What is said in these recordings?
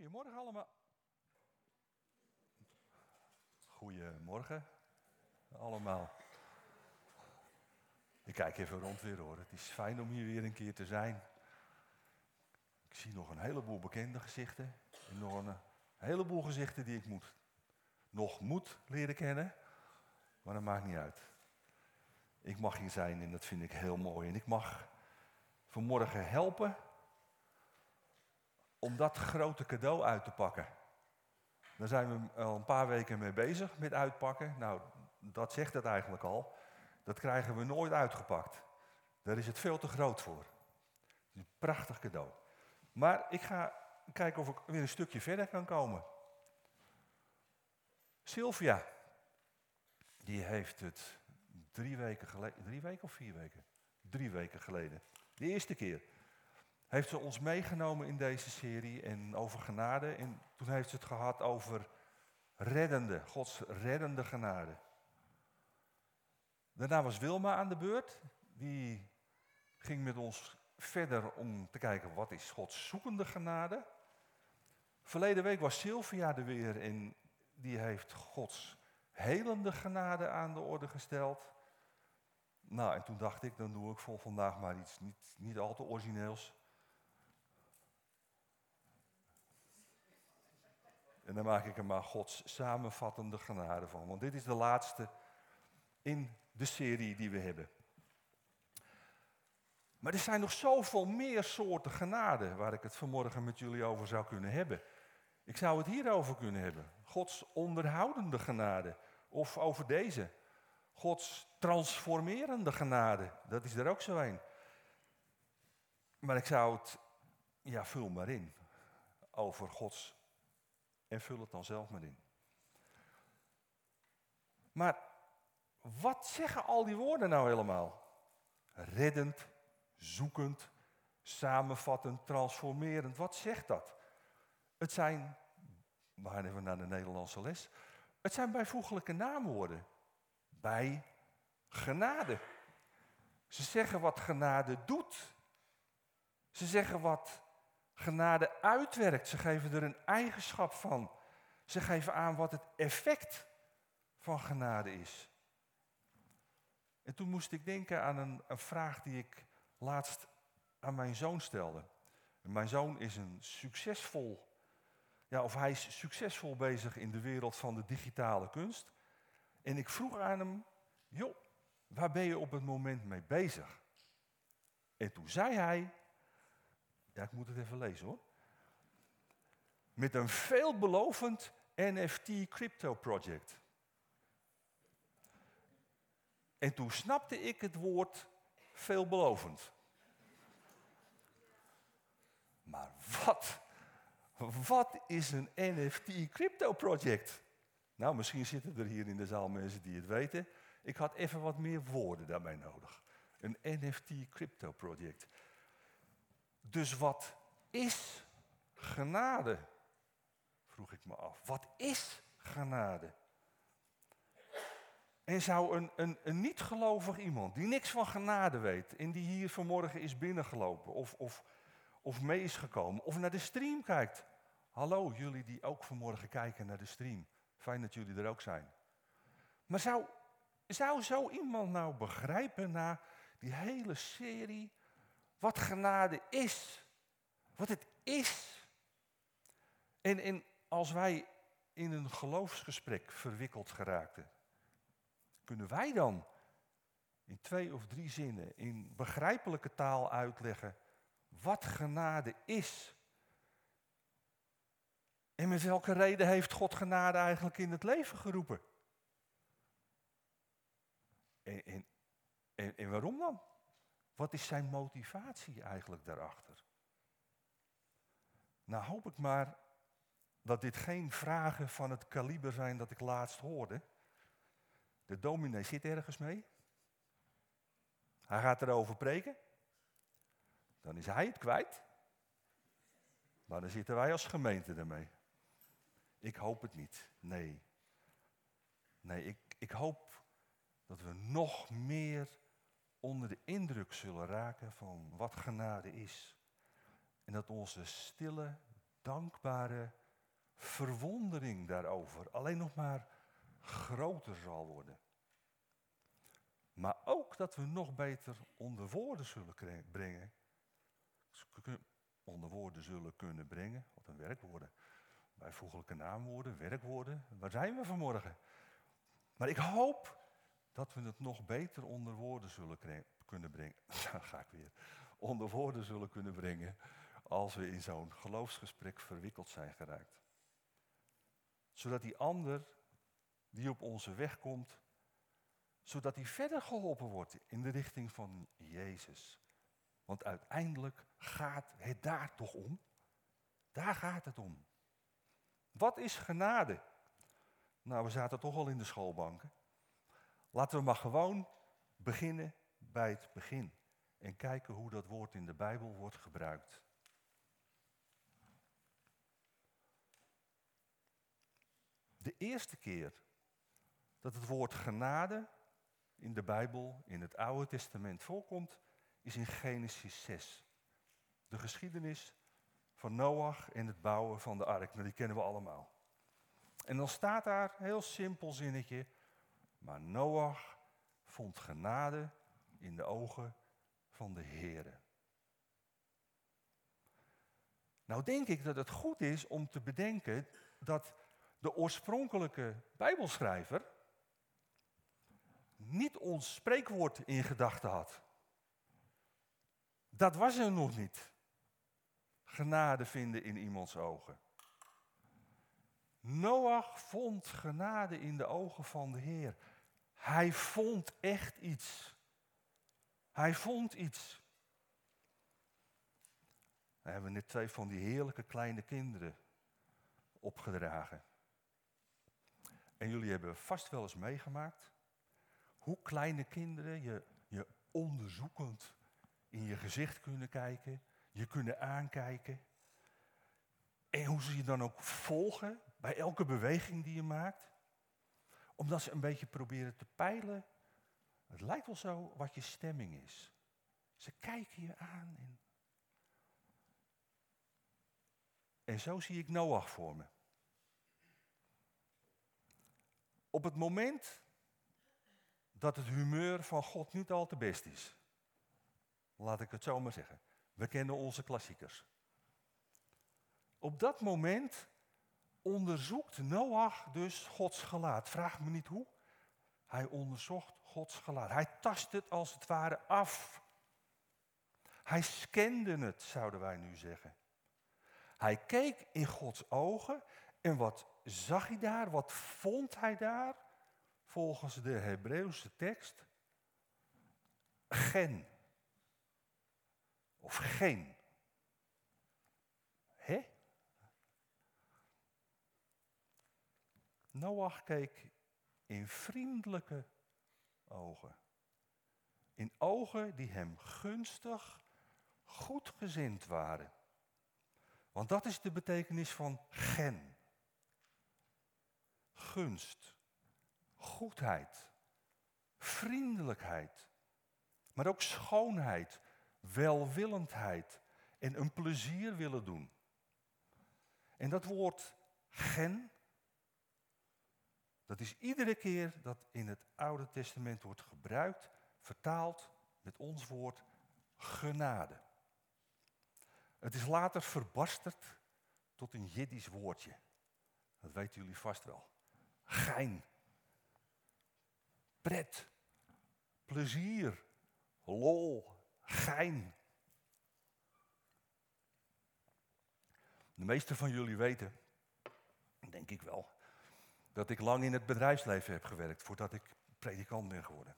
Goedemorgen allemaal. Goedemorgen allemaal. Ik kijk even rond weer hoor. Het is fijn om hier weer een keer te zijn. Ik zie nog een heleboel bekende gezichten. En nog een heleboel gezichten die ik moet, nog moet leren kennen. Maar dat maakt niet uit. Ik mag hier zijn en dat vind ik heel mooi. En ik mag vanmorgen helpen om dat grote cadeau uit te pakken. Daar zijn we al een paar weken mee bezig met uitpakken. Nou, dat zegt het eigenlijk al. Dat krijgen we nooit uitgepakt. Daar is het veel te groot voor. Een prachtig cadeau. Maar ik ga kijken of ik weer een stukje verder kan komen. Sylvia, die heeft het drie weken geleden, drie weken of vier weken? Drie weken geleden. De eerste keer heeft ze ons meegenomen in deze serie en over genade. En toen heeft ze het gehad over reddende, Gods reddende genade. Daarna was Wilma aan de beurt. Die ging met ons verder om te kijken wat is Gods zoekende genade. Verleden week was Sylvia er weer en die heeft Gods helende genade aan de orde gesteld. Nou, en toen dacht ik, dan doe ik voor vandaag maar iets niet, niet al te origineels. En dan maak ik er maar Gods samenvattende genade van. Want dit is de laatste in de serie die we hebben. Maar er zijn nog zoveel meer soorten genade waar ik het vanmorgen met jullie over zou kunnen hebben. Ik zou het hierover kunnen hebben. Gods onderhoudende genade. Of over deze. Gods transformerende genade. Dat is er ook zo een. Maar ik zou het, ja, vul maar in. Over Gods. En vul het dan zelf maar in. Maar wat zeggen al die woorden nou helemaal? Reddend, zoekend, samenvattend, transformerend. Wat zegt dat? Het zijn, we even naar de Nederlandse les. Het zijn bijvoeglijke naamwoorden. Bij genade. Ze zeggen wat genade doet. Ze zeggen wat genade uitwerkt. Ze geven er een eigenschap van. Ze geven aan wat het effect van genade is. En toen moest ik denken aan een, een vraag die ik laatst aan mijn zoon stelde. Mijn zoon is een succesvol, ja, of hij is succesvol bezig in de wereld van de digitale kunst. En ik vroeg aan hem, joh, waar ben je op het moment mee bezig? En toen zei hij, ja, ik moet het even lezen hoor. Met een veelbelovend NFT crypto project. En toen snapte ik het woord veelbelovend. Maar wat, wat is een NFT crypto project? Nou, misschien zitten er hier in de zaal mensen die het weten. Ik had even wat meer woorden daarbij nodig. Een NFT crypto project. Dus wat is genade? Vroeg ik me af. Wat is genade? En zou een, een, een niet-gelovig iemand, die niks van genade weet, en die hier vanmorgen is binnengelopen, of, of, of mee is gekomen, of naar de stream kijkt. Hallo, jullie die ook vanmorgen kijken naar de stream. Fijn dat jullie er ook zijn. Maar zou, zou zo iemand nou begrijpen na die hele serie wat genade is? Wat het is? En, en als wij in een geloofsgesprek verwikkeld geraakten, kunnen wij dan in twee of drie zinnen in begrijpelijke taal uitleggen wat genade is? En met welke reden heeft God genade eigenlijk in het leven geroepen? En, en, en, en waarom dan? Wat is zijn motivatie eigenlijk daarachter? Nou hoop ik maar dat dit geen vragen van het kaliber zijn dat ik laatst hoorde. De dominee zit ergens mee. Hij gaat erover preken. Dan is hij het kwijt. Maar dan zitten wij als gemeente ermee. Ik hoop het niet. Nee. Nee, ik, ik hoop dat we nog meer onder de indruk zullen raken van wat genade is. En dat onze stille, dankbare verwondering daarover alleen nog maar groter zal worden. Maar ook dat we nog beter onder woorden zullen brengen. Onder woorden zullen kunnen brengen. Wat een werkwoorden. Bijvoeglijke naamwoorden, werkwoorden. Waar zijn we vanmorgen? Maar ik hoop dat we het nog beter onder woorden zullen kunnen brengen. Ga ik weer. Onder woorden zullen kunnen brengen. Als we in zo'n geloofsgesprek verwikkeld zijn geraakt. Zodat die ander die op onze weg komt, zodat hij verder geholpen wordt in de richting van Jezus. Want uiteindelijk gaat het daar toch om. Daar gaat het om. Wat is genade? Nou, we zaten toch al in de schoolbanken. Laten we maar gewoon beginnen bij het begin en kijken hoe dat woord in de Bijbel wordt gebruikt. De eerste keer dat het woord genade in de Bijbel, in het Oude Testament voorkomt, is in Genesis 6. De geschiedenis van Noach en het bouwen van de ark. Nou, die kennen we allemaal. En dan staat daar, heel simpel zinnetje, maar Noach vond genade in de ogen van de Heere. Nou denk ik dat het goed is om te bedenken dat de oorspronkelijke Bijbelschrijver niet ons spreekwoord in gedachten had. Dat was er nog niet. Genade vinden in iemands ogen. Noach vond genade in de ogen van de Heer. Hij vond echt iets. Hij vond iets. We hebben net twee van die heerlijke kleine kinderen opgedragen. En jullie hebben vast wel eens meegemaakt hoe kleine kinderen je, je onderzoekend in je gezicht kunnen kijken, je kunnen aankijken. En hoe ze je dan ook volgen bij elke beweging die je maakt. Omdat ze een beetje proberen te peilen. Het lijkt wel zo wat je stemming is. Ze kijken je aan. En, en zo zie ik Noach voor me. Op het moment dat het humeur van God niet al te best is. Laat ik het zo maar zeggen. We kennen onze klassiekers. Op dat moment onderzoekt Noach dus Gods gelaat. Vraag me niet hoe. Hij onderzocht Gods gelaat. Hij tast het als het ware af. Hij scande het, zouden wij nu zeggen. Hij keek in Gods ogen en wat zag hij daar? Wat vond hij daar? volgens de Hebreeuwse tekst gen. Of geen. Noach keek in vriendelijke ogen. In ogen die hem gunstig, goedgezind waren. Want dat is de betekenis van gen. Gunst goedheid, vriendelijkheid, maar ook schoonheid, welwillendheid en een plezier willen doen. En dat woord gen, dat is iedere keer dat in het Oude Testament wordt gebruikt, vertaald met ons woord genade. Het is later verbasterd tot een Jiddisch woordje. Dat weten jullie vast wel. Gein pret, plezier, lol, gein. De meeste van jullie weten, denk ik wel, dat ik lang in het bedrijfsleven heb gewerkt voordat ik predikant ben geworden.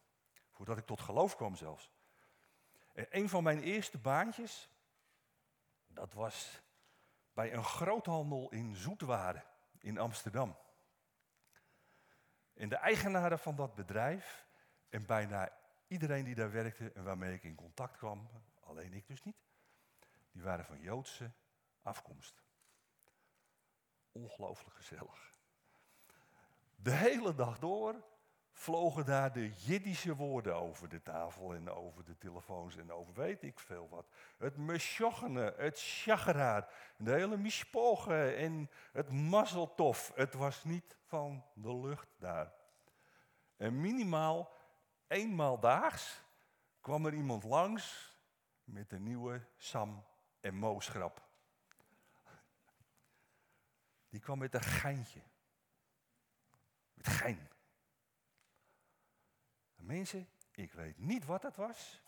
Voordat ik tot geloof kwam zelfs. En een van mijn eerste baantjes, dat was bij een groothandel in Zoetwaren in Amsterdam. En de eigenaren van dat bedrijf en bijna iedereen die daar werkte en waarmee ik in contact kwam, alleen ik dus niet, die waren van Joodse afkomst. Ongelooflijk gezellig. De hele dag door vlogen daar de Jiddische woorden over de tafel en over de telefoons en over weet ik veel wat. Het mesjochene, het chageraar, de hele mispogen en het mazzeltof. Het was niet van de lucht daar. En minimaal eenmaal daags kwam er iemand langs met een nieuwe Sam en Mo-schrap. Die kwam met een geintje. Gein. Mensen, ik weet niet wat het was,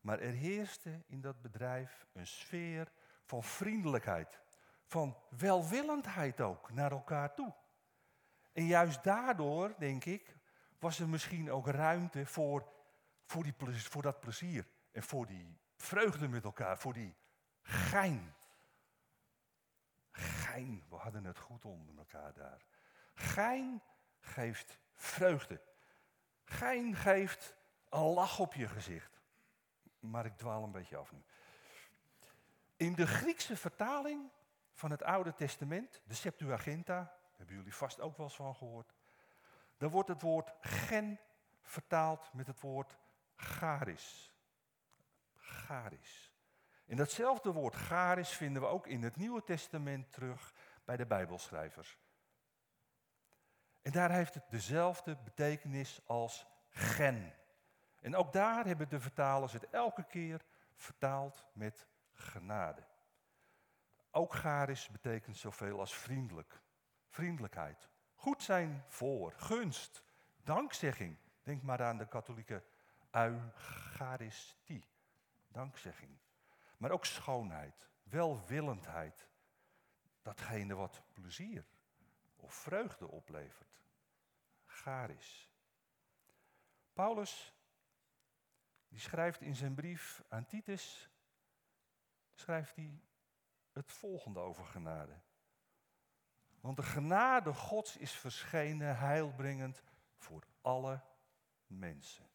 maar er heerste in dat bedrijf een sfeer van vriendelijkheid, van welwillendheid ook naar elkaar toe. En juist daardoor, denk ik, was er misschien ook ruimte voor, voor, die, voor dat plezier en voor die vreugde met elkaar, voor die gein. Gein, we hadden het goed onder elkaar daar. Gein geeft vreugde. Gein geeft een lach op je gezicht. Maar ik dwaal een beetje af nu. In de Griekse vertaling van het Oude Testament, de Septuaginta, hebben jullie vast ook wel eens van gehoord. Daar wordt het woord gen vertaald met het woord charis. Charis. En datzelfde woord charis vinden we ook in het Nieuwe Testament terug bij de Bijbelschrijvers. En daar heeft het dezelfde betekenis als gen. En ook daar hebben de vertalers het elke keer vertaald met genade. Ook charis betekent zoveel als vriendelijk. Vriendelijkheid. Goed zijn voor, gunst, dankzegging. Denk maar aan de katholieke eucharistie. Dankzegging. Maar ook schoonheid, welwillendheid. Datgene wat plezier of vreugde oplevert. Charis. Paulus die schrijft in zijn brief aan Titus, schrijft hij het volgende over genade. Want de genade Gods is verschenen heilbrengend voor alle mensen.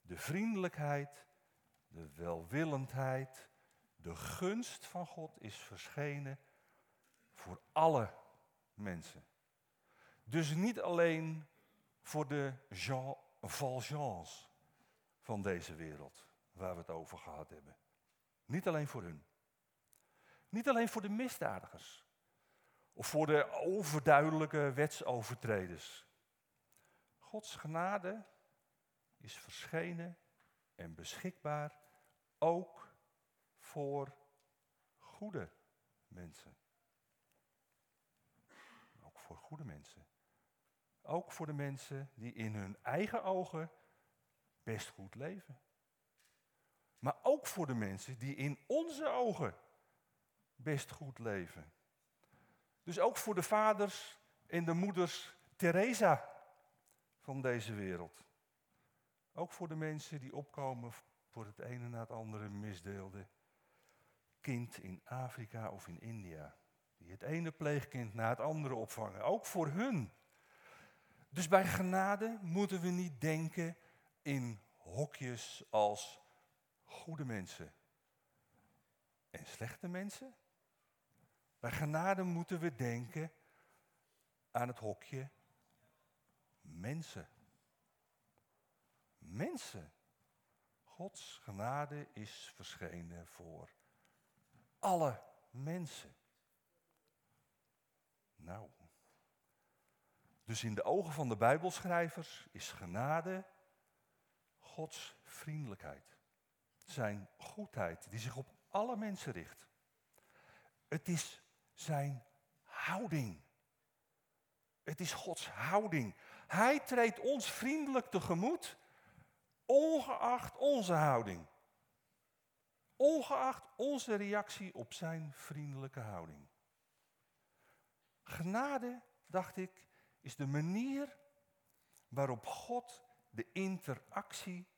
De vriendelijkheid, de welwillendheid, de gunst van God is verschenen voor alle mensen. Dus niet alleen voor de Jean Valjeans van deze wereld, waar we het over gehad hebben. Niet alleen voor hun. Niet alleen voor de misdadigers. Of voor de overduidelijke wetsovertreders. Gods genade is verschenen en beschikbaar ook voor goede mensen. Voor goede mensen. Ook voor de mensen die in hun eigen ogen best goed leven. Maar ook voor de mensen die in onze ogen best goed leven. Dus ook voor de vaders en de moeders Teresa van deze wereld. Ook voor de mensen die opkomen voor het ene na het andere misdeelde kind in Afrika of in India. Die het ene pleegkind na het andere opvangen. Ook voor hun. Dus bij genade moeten we niet denken in hokjes als goede mensen en slechte mensen. Bij genade moeten we denken aan het hokje mensen. Mensen. Gods genade is verschenen voor alle mensen. Nou. Dus in de ogen van de Bijbelschrijvers is genade Gods vriendelijkheid. Zijn goedheid die zich op alle mensen richt. Het is zijn houding. Het is Gods houding. Hij treedt ons vriendelijk tegemoet, ongeacht onze houding. Ongeacht onze reactie op zijn vriendelijke houding. Genade, dacht ik, is de manier waarop God de interactie.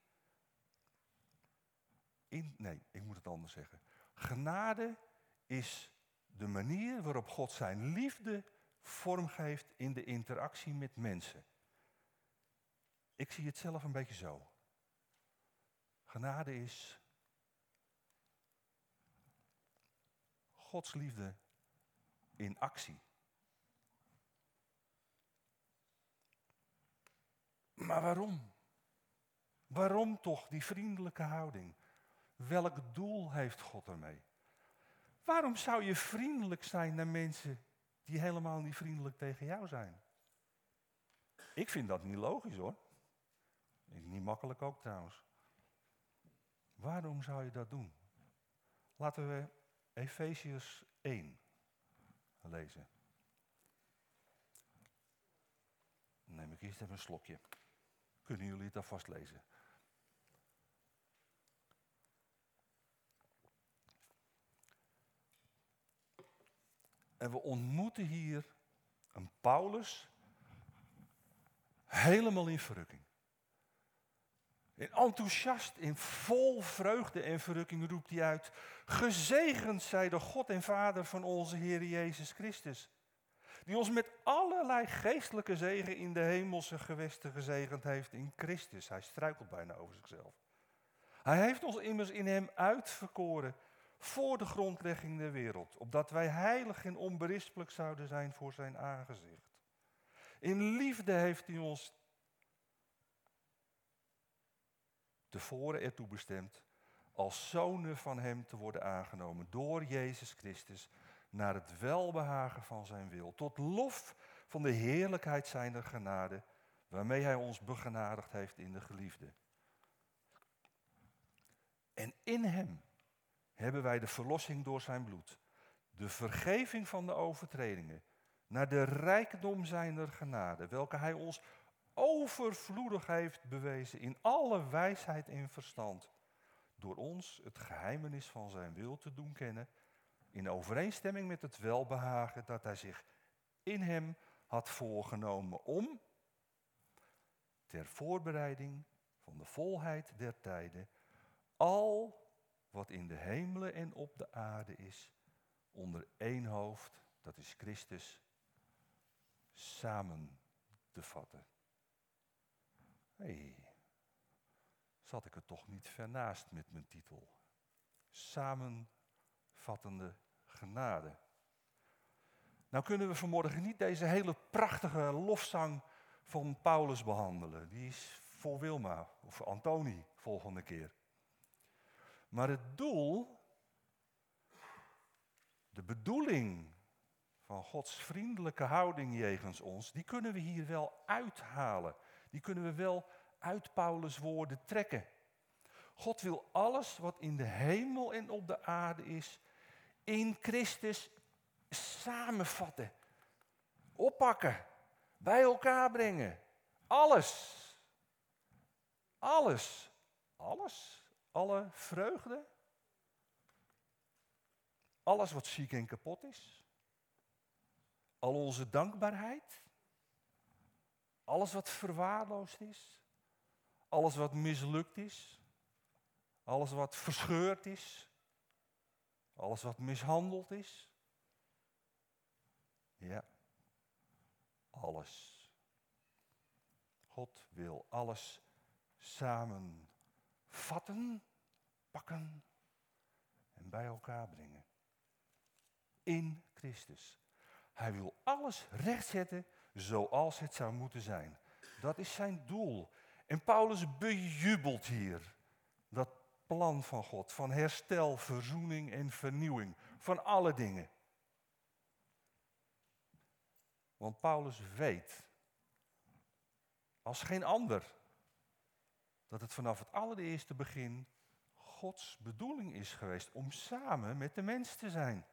In, nee, ik moet het anders zeggen. Genade is de manier waarop God zijn liefde vormgeeft in de interactie met mensen. Ik zie het zelf een beetje zo. Genade is Gods liefde in actie. Maar waarom? Waarom toch die vriendelijke houding? Welk doel heeft God ermee? Waarom zou je vriendelijk zijn naar mensen die helemaal niet vriendelijk tegen jou zijn? Ik vind dat niet logisch hoor. Niet makkelijk ook trouwens. Waarom zou je dat doen? Laten we Efeziërs 1 lezen. Neem ik eerst even een slokje. Kunnen jullie het alvast lezen? En we ontmoeten hier een Paulus helemaal in verrukking. In enthousiast, in vol vreugde en verrukking roept hij uit: Gezegend zij de God en Vader van onze Heer Jezus Christus, die ons met allerlei geestelijke zegen in de hemelse gewesten gezegend heeft in Christus. Hij struikelt bijna over zichzelf. Hij heeft ons immers in hem uitverkoren voor de grondlegging der wereld, opdat wij heilig en onberispelijk zouden zijn voor zijn aangezicht. In liefde heeft hij ons tevoren ertoe bestemd als zonen van hem te worden aangenomen door Jezus Christus naar het welbehagen van zijn wil, tot lof van de heerlijkheid zijner genade, waarmee hij ons begenadigd heeft in de geliefde. En in hem hebben wij de verlossing door zijn bloed, de vergeving van de overtredingen, naar de rijkdom zijner genade, welke hij ons overvloedig heeft bewezen in alle wijsheid en verstand, door ons het geheimenis van zijn wil te doen kennen, in overeenstemming met het welbehagen dat hij zich in hem had voorgenomen om, ter voorbereiding van de volheid der tijden, al wat in de hemelen en op de aarde is, onder één hoofd, dat is Christus, samen te vatten. Hé, hey, zat ik er toch niet ver naast met mijn titel? Samenvattende genade. Nou kunnen we vanmorgen niet deze hele prachtige lofzang van Paulus behandelen. Die is voor Wilma of voor Antoni volgende keer. Maar het doel, de bedoeling van Gods vriendelijke houding jegens ons, die kunnen we hier wel uithalen. Die kunnen we wel uit Paulus' woorden trekken. God wil alles wat in de hemel en op de aarde is, in Christus samenvatten, oppakken, bij elkaar brengen. Alles. Alles. Alles. Alle vreugde. Alles wat ziek en kapot is. Al onze dankbaarheid. Alles wat verwaarloosd is. Alles wat mislukt is. Alles wat verscheurd is. Alles wat mishandeld is. Ja, alles. God wil alles samenvatten, pakken en bij elkaar brengen. In Christus. Hij wil alles rechtzetten zoals het zou moeten zijn. Dat is zijn doel. En Paulus bejubelt hier plan van God, van herstel, verzoening en vernieuwing, van alle dingen. Want Paulus weet, als geen ander, dat het vanaf het allereerste begin Gods bedoeling is geweest om samen met de mens te zijn.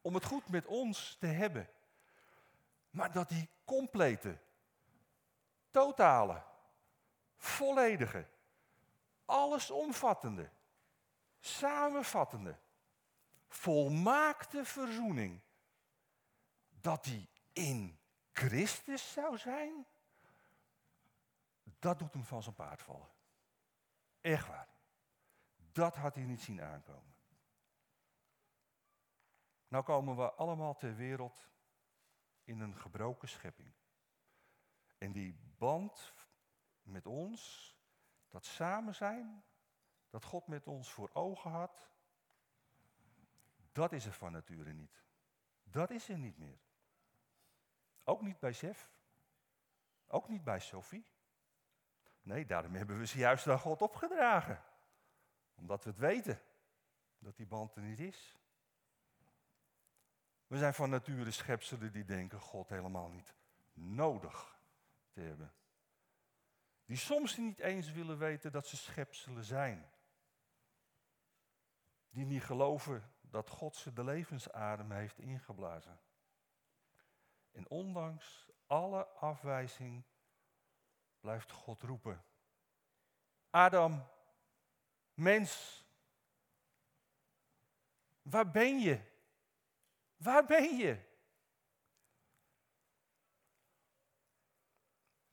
Om het goed met ons te hebben. Maar dat die complete, totale, volledige, allesomvattende, samenvattende, volmaakte verzoening, dat die in Christus zou zijn, dat doet hem van zijn paard vallen. Echt waar. Dat had hij niet zien aankomen. Nou komen we allemaal ter wereld in een gebroken schepping. En die band met ons, dat samen zijn, dat God met ons voor ogen had, dat is er van nature niet. Dat is er niet meer. Ook niet bij Chef. Ook niet bij Sophie. Nee, daarom hebben we ze juist aan God opgedragen. Omdat we het weten dat die band er niet is. We zijn van nature schepselen die denken God helemaal niet nodig te hebben. Die soms niet eens willen weten dat ze schepselen zijn. Die niet geloven dat God ze de levensadem heeft ingeblazen. En ondanks alle afwijzing blijft God roepen. Adam, mens, waar ben je? Waar ben je?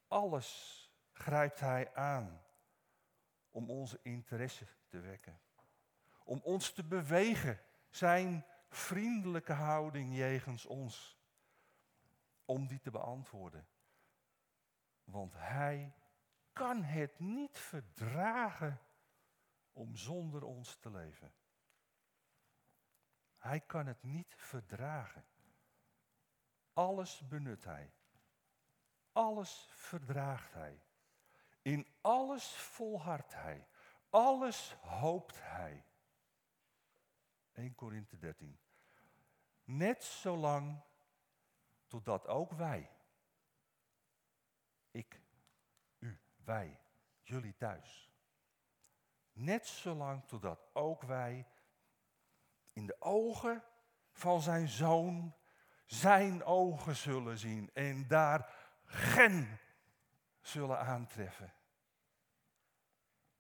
Alles grijpt Hij aan om onze interesse te wekken. Om ons te bewegen, Zijn vriendelijke houding jegens ons, om die te beantwoorden. Want Hij kan het niet verdragen om zonder ons te leven. Hij kan het niet verdragen. Alles benut hij. Alles verdraagt hij. In alles volhardt hij. Alles hoopt hij. 1 Korinthe 13. Net zolang totdat ook wij, ik, u, wij, jullie thuis, net zolang totdat ook wij in de ogen van zijn zoon zijn ogen zullen zien en daar gen zullen aantreffen.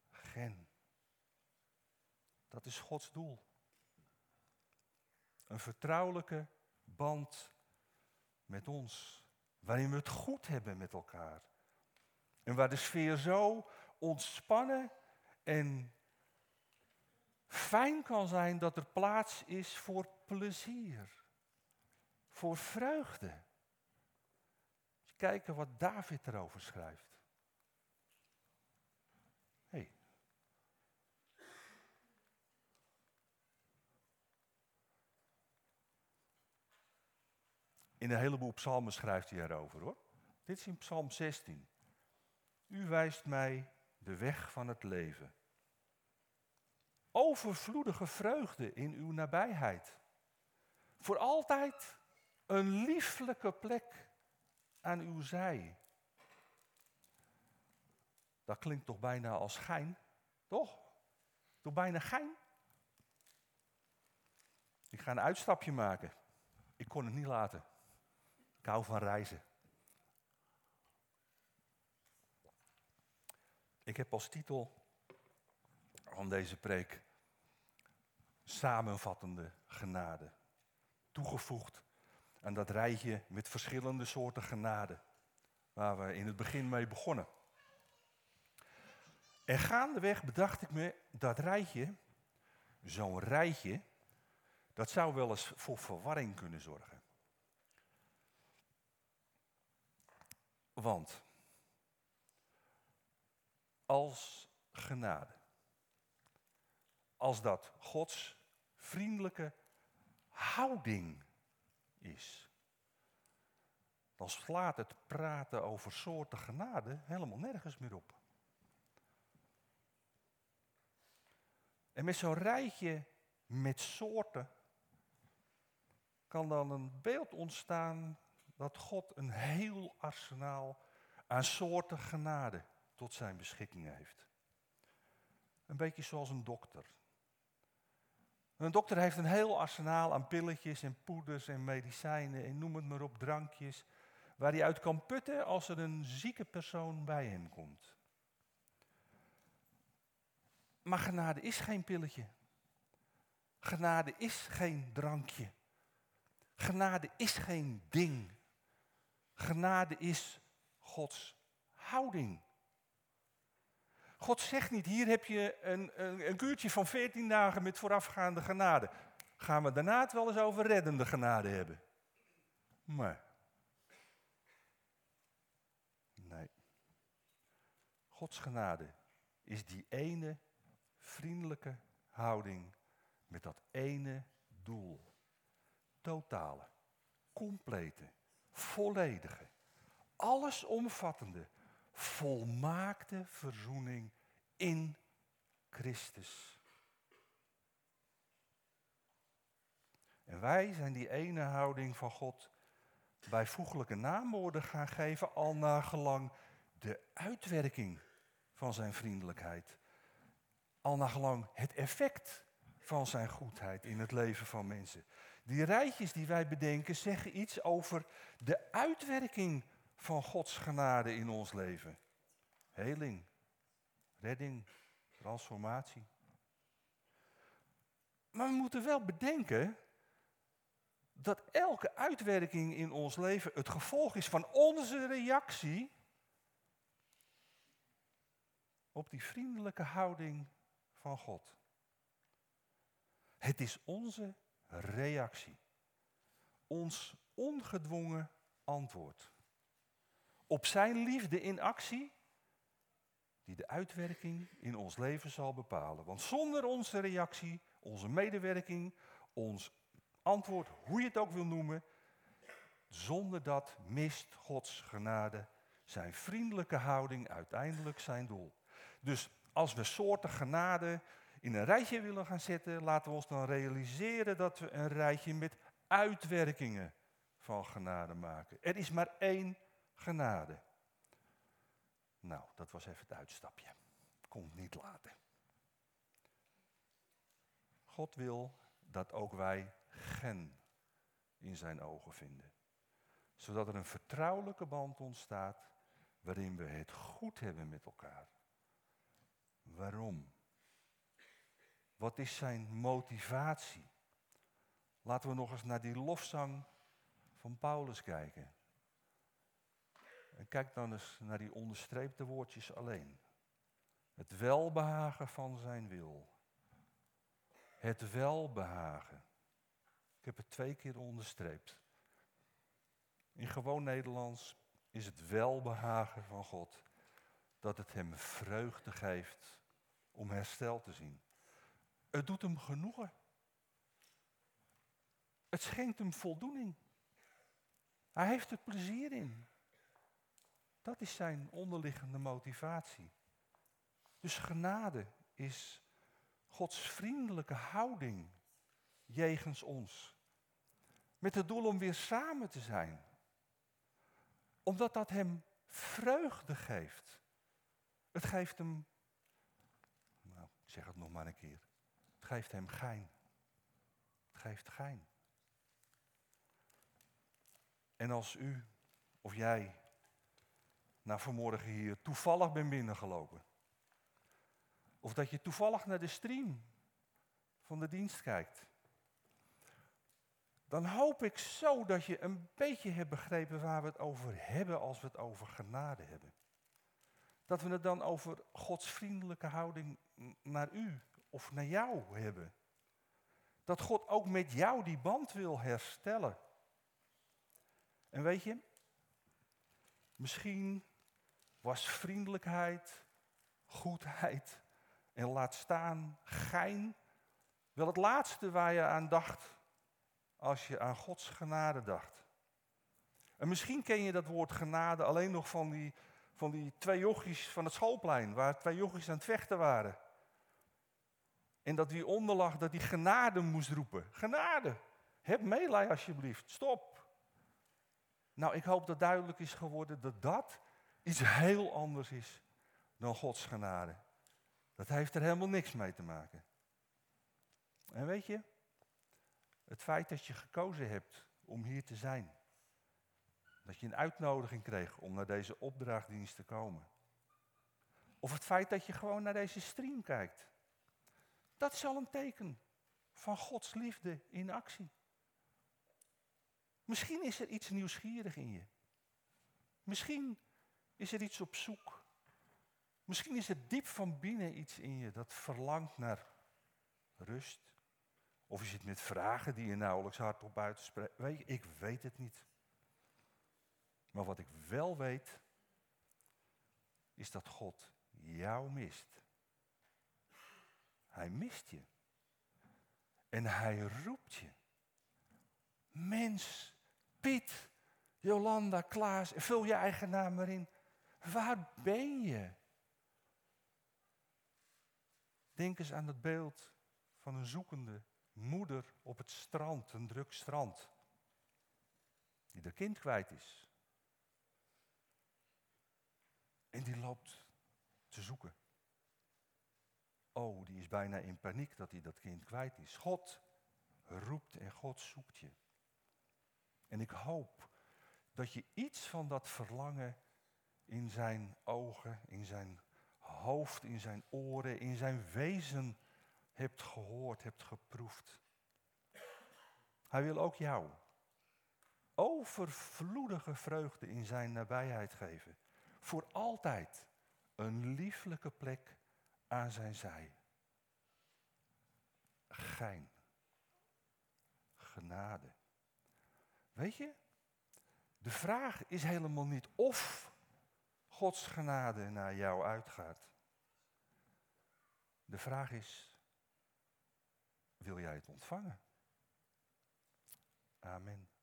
Gen. Dat is Gods doel. Een vertrouwelijke band met ons, waarin we het goed hebben met elkaar. En waar de sfeer zo ontspannen en fijn kan zijn dat er plaats is voor plezier, voor vreugde. Kijken wat David erover schrijft. Hey. In een heleboel psalmen schrijft hij erover hoor. Dit is in Psalm 16. U wijst mij de weg van het leven overvloedige vreugde in uw nabijheid. Voor altijd een lieflijke plek aan uw zij. Dat klinkt toch bijna als gein, toch? Toch bijna gein? Ik ga een uitstapje maken. Ik kon het niet laten. Ik hou van reizen. Ik heb als titel van deze preek samenvattende genade. Toegevoegd aan dat rijtje met verschillende soorten genade. Waar we in het begin mee begonnen. En gaandeweg bedacht ik me dat rijtje, zo'n rijtje, dat zou wel eens voor verwarring kunnen zorgen. Want als genade als dat Gods vriendelijke houding is. Dan slaat het praten over soorten genade helemaal nergens meer op. En met zo'n rijtje met soorten kan dan een beeld ontstaan dat God een heel arsenaal aan soorten genade tot zijn beschikking heeft. Een beetje zoals een dokter. Een dokter heeft een heel arsenaal aan pilletjes en poeders en medicijnen en noem het maar op, drankjes, waar hij uit kan putten als er een zieke persoon bij hem komt. Maar genade is geen pilletje. Genade is geen drankje. Genade is geen ding. Genade is Gods houding. God zegt niet, hier heb je een, een, een kuurtje van 14 dagen met voorafgaande genade. Gaan we daarna het wel eens over reddende genade hebben? Maar. Nee. Gods genade is die ene vriendelijke houding met dat ene doel. Totale, complete, volledige, allesomvattende, volmaakte verzoening in Christus. En wij zijn die ene houding van God bijvoeglijke naamwoorden gaan geven, al naar gelang de uitwerking van zijn vriendelijkheid. Al naar gelang het effect van zijn goedheid in het leven van mensen. Die rijtjes die wij bedenken zeggen iets over de uitwerking van Gods genade in ons leven. Heling, redding, transformatie. Maar we moeten wel bedenken dat elke uitwerking in ons leven het gevolg is van onze reactie op die vriendelijke houding van God. Het is onze reactie, ons ongedwongen antwoord op Zijn liefde in actie, die de uitwerking in ons leven zal bepalen. Want zonder onze reactie, onze medewerking, ons antwoord, hoe je het ook wil noemen, zonder dat mist Gods genade zijn vriendelijke houding uiteindelijk zijn doel. Dus als we soorten genade in een rijtje willen gaan zetten, laten we ons dan realiseren dat we een rijtje met uitwerkingen van genade maken. Er is maar één genade. Nou, dat was even het uitstapje. Komt niet later. God wil dat ook wij gen in zijn ogen vinden. Zodat er een vertrouwelijke band ontstaat waarin we het goed hebben met elkaar. Waarom? Wat is zijn motivatie? Laten we nog eens naar die lofzang van Paulus kijken. En kijk dan eens naar die onderstreepte woordjes alleen. Het welbehagen van zijn wil. Het welbehagen. Ik heb het twee keer onderstreept. In gewoon Nederlands is het welbehagen van God dat het hem vreugde geeft om herstel te zien. Het doet hem genoegen. Het schenkt hem voldoening. Hij heeft er plezier in. Dat is zijn onderliggende motivatie. Dus genade is Gods vriendelijke houding jegens ons. Met het doel om weer samen te zijn. Omdat dat hem vreugde geeft. Het geeft hem, nou, ik zeg het nog maar een keer. Het geeft hem gein. Het geeft gein. En als u of jij naar vanmorgen hier toevallig bent binnengelopen. Of dat je toevallig naar de stream van de dienst kijkt. Dan hoop ik zo dat je een beetje hebt begrepen waar we het over hebben als we het over genade hebben. Dat we het dan over Gods vriendelijke houding naar u of naar jou hebben. Dat God ook met jou die band wil herstellen. En weet je, misschien was vriendelijkheid, goedheid en laat staan gein wel het laatste waar je aan dacht als je aan Gods genade dacht. En misschien ken je dat woord genade alleen nog van die, van die twee jochies van het schoolplein, waar twee jochies aan het vechten waren. En dat wie onderlag, dat die genade moest roepen. Genade, heb meelij alsjeblieft, stop. Nou, ik hoop dat duidelijk is geworden dat dat iets heel anders is dan Gods genade. Dat heeft er helemaal niks mee te maken. En weet je, het feit dat je gekozen hebt om hier te zijn, dat je een uitnodiging kreeg om naar deze opdrachtdienst te komen, of het feit dat je gewoon naar deze stream kijkt, dat is al een teken van Gods liefde in actie. Misschien is er iets nieuwsgierig in je. Misschien is er iets op zoek. Misschien is er diep van binnen iets in je dat verlangt naar rust. Of je zit met vragen die je nauwelijks hardop buiten spreekt. Weet je, ik weet het niet. Maar wat ik wel weet, is dat God jou mist. Hij mist je. En hij roept je. Mens, Piet, Jolanda, Klaas, vul je eigen naam maar in. Waar ben je? Denk eens aan het beeld van een zoekende moeder op het strand, een druk strand, die haar kind kwijt is. En die loopt te zoeken. Oh, die is bijna in paniek dat hij dat kind kwijt is. God roept en God zoekt je. En ik hoop dat je iets van dat verlangen in zijn ogen, in zijn hoofd, in zijn oren, in zijn wezen hebt gehoord, hebt geproefd. Hij wil ook jou overvloedige vreugde in zijn nabijheid geven. Voor altijd een lieflijke plek aan zijn zij. Gein. Genade. Weet je, de vraag is helemaal niet of Gods genade naar jou uitgaat. De vraag is, wil jij het ontvangen? Amen.